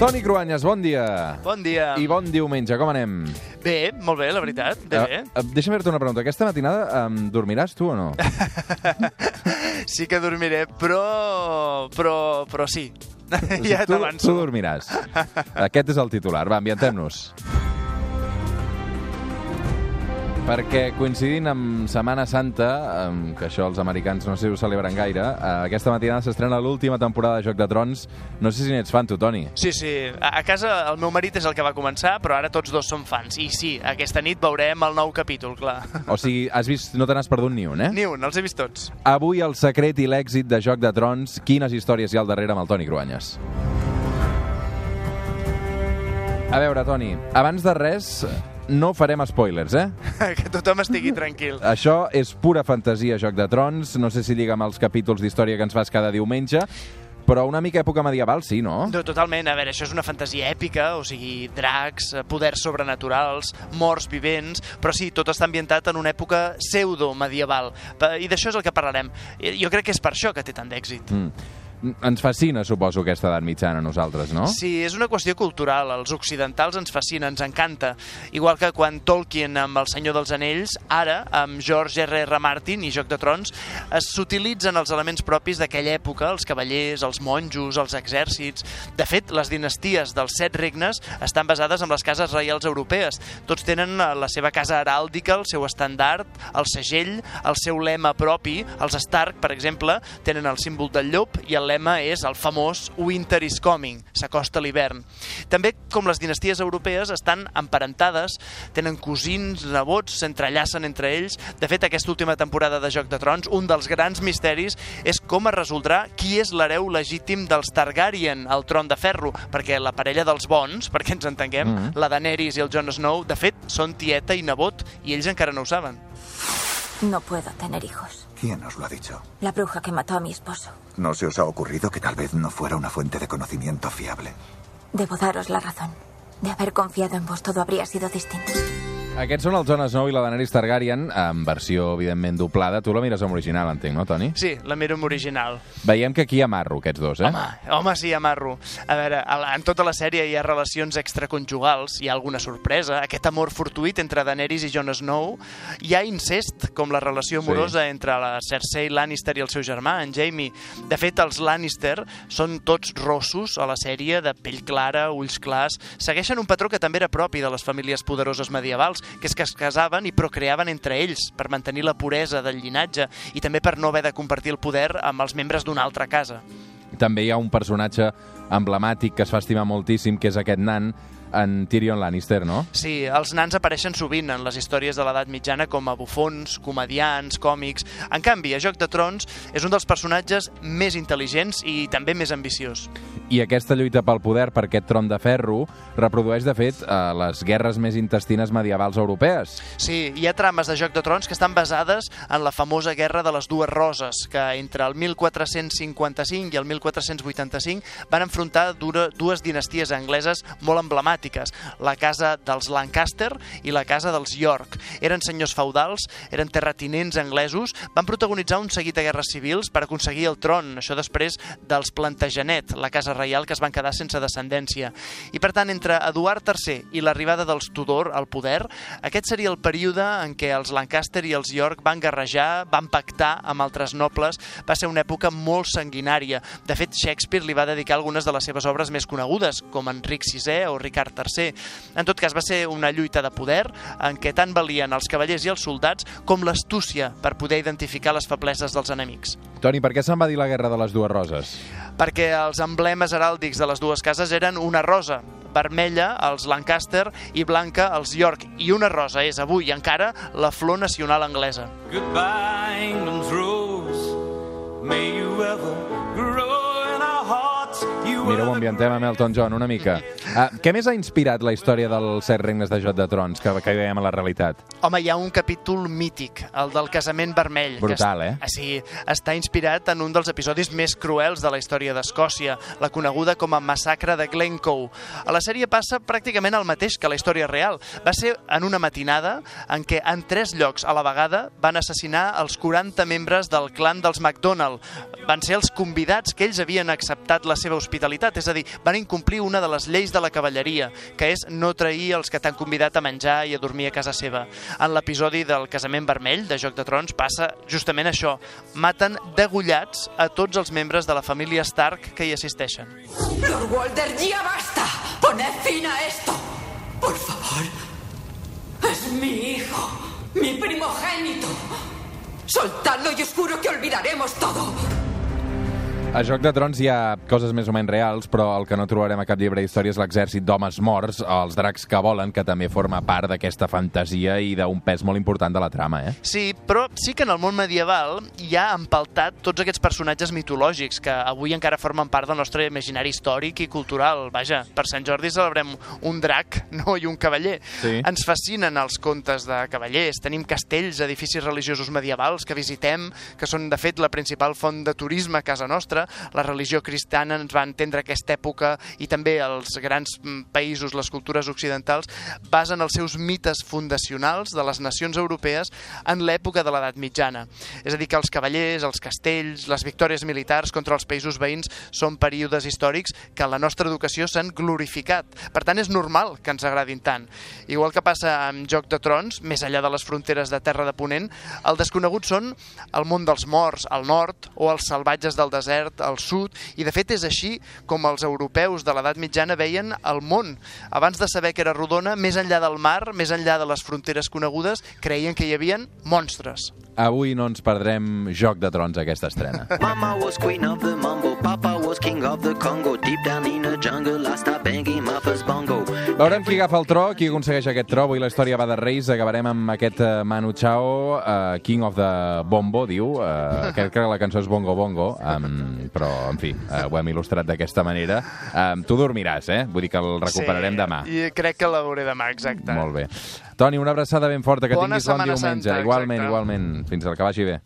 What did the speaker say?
Toni Cruanyes, bon dia. Bon dia. I bon diumenge, com anem? Bé, molt bé, la veritat. Bé, bé. Uh, uh, deixa'm fer-te una pregunta. Aquesta matinada um, dormiràs tu o no? Sí que dormiré, però... però, però sí. ja tu, tu t'avanço. dormiràs. Aquest és el titular. Va, ambientem-nos. Perquè coincidint amb Setmana Santa, que això els americans no sé si ho celebren gaire, uh, aquesta matinada s'estrena l'última temporada de Joc de Trons. No sé si n'ets fan, tu, Toni. Sí, sí. A a casa el meu marit és el que va començar, però ara tots dos som fans. I sí, aquesta nit veurem el nou capítol, clar. O sigui, has vist, no te n'has perdut ni un, eh? Ni un, els he vist tots. Avui el secret i l'èxit de Joc de Trons. Quines històries hi ha al darrere amb el Toni Cruanyes? A veure, Toni, abans de res, no farem spoilers, eh? que tothom estigui tranquil. Això és pura fantasia, Joc de Trons. No sé si lliga amb els capítols d'història que ens fas cada diumenge, però una mica època medieval, sí, no? No, totalment, a veure, això és una fantasia èpica, o sigui, dracs, eh, poders sobrenaturals, morts vivents, però sí, tot està ambientat en una època pseudo-medieval, Pa- i d'això és el que parlarem. I Jo crec que és per això que té tant d'èxit. Mm. Ens fascina, suposo, aquesta edat mitjana a nosaltres, no? Sí, és una qüestió cultural. Els occidentals ens fascina, ens encanta. Igual que quan Tolkien amb El senyor dels anells, ara, amb George R. R. Martin i Joc de Trons, s'utilitzen els elements propis d'aquella època, els cavallers, els monjos, els exèrcits... De fet, les dinasties dels set regnes estan basades en les cases reials europees. Tots tenen eh, la seva casa heràldica, el seu estandard, el segell, el seu lema propi. Els Stark, per exemple, tenen el símbol del llop i el lema és el famós Winter is coming, s'acosta l'hivern. També, com les dinasties europees, estan emparentades, tenen cosins, nebots, s'entrellacen entre ells. De fet, aquesta última temporada de Joc de Trons, un dels grans misteris és com es resoldrà qui és l'hereu legítim dels Targaryen al tron de ferro, perquè la parella dels bons, perquè ens entenguem, mm. -hmm. la Daenerys i el Jon Snow, de fet, són tieta i nebot, i ells encara no ho saben. No puedo tener hijos. ¿Quién os lo ha dicho? La bruja que mató a mi esposo. ¿No se os ha ocurrido que tal vez no fuera una fuente de conocimiento fiable? Debo daros la razón. De haber confiado en vos todo habría sido distinto. Aquests són el Jon Snow i la Daenerys Targaryen, en versió, evidentment, doblada. Tu la mires en original, entenc, no, Toni? Sí, la miro en original. Veiem que aquí hi ha marro, aquests dos, eh? Home, home, sí, amarro. A veure, en tota la sèrie hi ha relacions extraconjugals, hi ha alguna sorpresa, aquest amor fortuït entre Daenerys i Jon Snow, hi ha incest, com la relació Sí. amorosa entre la Cersei Lannister i el seu germà, en Jaime. De fet, els Lannister són tots rossos a la sèrie, de pell clara, ulls clars, segueixen un patró que també era propi de les famílies poderoses medievals, que és que es casaven i procreaven entre ells per mantenir la puresa del llinatge i també per no haver de compartir el poder amb els membres d'una altra casa. També hi ha un personatge emblemàtic que es fa estimar moltíssim, que és aquest nan, en Tyrion Lannister, no? Sí, els nans apareixen sovint en les històries de l'edat mitjana com a bufons, comedians, còmics... En canvi, a Joc de Trons és un dels personatges més intel·ligents i també més ambiciós. I aquesta lluita pel poder per aquest tron de ferro reprodueix, de fet, eh, les guerres més intestines medievals europees. Sí, hi ha trames de Joc de Trons que estan basades en la famosa Guerra de les Dues Roses, que entre el 1455 i el 1485 van enfrontar dues dinasties angleses molt emblemàtiques, la casa dels Lancaster i la casa dels York. Eren senyors feudals, eren terratinents anglesos, van protagonitzar un seguit de guerres civils per aconseguir el tron, això després dels Plantagenet, la casa reial que es van quedar sense descendència. I per tant, entre Eduard III i l'arribada dels Tudor al poder, aquest seria el període en què els Lancaster i els York van guerrejar, van pactar amb altres nobles, va ser una època molt sanguinària. De fet, Shakespeare li va dedicar algunes de les seves obres més conegudes, com Enric VI o Ricard III. En tot cas, va ser una lluita de poder en què tant valien els cavallers i els soldats com l'astúcia per poder identificar les febleses dels enemics. Toni, per què se'n va dir la Guerra de les Dues Roses? perquè els emblemes heràldics de les dues cases eren una rosa, vermella els Lancaster i blanca els York, i una rosa és avui encara la flor nacional anglesa. Goodbye, England's rose. May you ever grow in our hearts. The ambientem amb Elton John una mica. Uh, què més ha inspirat la història dels set regnes de Joc de Trons que, que veiem a la realitat? Home, hi ha un capítol mític, el del casament vermell. Brutal, que eh? est- Sí, està inspirat en un dels episodis més cruels de la història d'Escòcia, la coneguda com a massacre de Glencoe. A la sèrie passa pràcticament el mateix que la història real. Va ser en una matinada en què en tres llocs a la vegada van assassinar els 40 membres del clan dels McDonald. Van ser els convidats que ells havien acceptat la seva hospitalitat, és a dir, van incomplir una de les lleis de la cavalleria, que és no trair els que t'han convidat a menjar i a dormir a casa seva. En l'episodi del casament vermell de Joc de Trons passa justament això. Maten degollats a tots els membres de la família Stark que hi assisteixen. Lord Walder, ya basta. Poned fin a esto. Por favor. Es mi hijo, mi primogénito. Soltadlo y os juro que olvidaremos todo. A Joc de Trons hi ha coses més o menys reals, però el que no trobarem a cap llibre d'història és l'exèrcit d'homes morts, els dracs que volen, que també forma part d'aquesta fantasia i d'un pes molt important de la trama, eh? Sí, però sí que en el món medieval hi ha empaltat tots aquests personatges mitològics que avui encara formen part del nostre imaginari històric i cultural. Vaja, per Sant Jordi celebrem un drac, no i un cavaller. Sí. Ens fascinen els contes de cavallers, tenim castells, edificis religiosos medievals que visitem, que són de fet la principal font de turisme a casa nostra. La religió cristiana ens va entendre aquesta època i també els grans mm, països, les cultures occidentals, basen els seus mites fundacionals de les nacions europees en l'època de l'edat mitjana. És a dir, que els cavallers, els castells, les victòries militars contra els països veïns són períodes històrics que en la nostra educació s'han glorificat. Per tant, és normal que ens agradin tant. Igual que passa amb Joc de Trons, més enllà de les fronteres de Terra de Ponent, el desconegut són el món dels morts, al nord, o els salvatges del desert, al sud, i de fet és així com els europeus de l'edat mitjana veien el món. Abans de saber que era rodona, més enllà del mar, més enllà de les fronteres conegudes, creien que hi havien monstres. Avui no ens perdrem Joc de Trons, aquesta estrena. Mama was queen of the mambo, Papa was king of the Congo. Deep down in the jungle, I stopped Veurem qui agafa el tro, qui aconsegueix aquest tro. Avui la història va de Reis. Acabarem amb aquest uh, Manu Chao, uh, King of the Bombo, diu. Uh, crec que la cançó és Bongo Bongo, um, però, en fi, uh, ho hem il·lustrat d'aquesta manera. Um, tu dormiràs, eh? Vull dir que el recuperarem sí, demà. I crec que la veuré demà, exacte. Molt bé. Toni, una abraçada ben forta, que Bona tinguis bon diumenge. Santa, igualment, exacte. igualment. Fins al que vagi bé.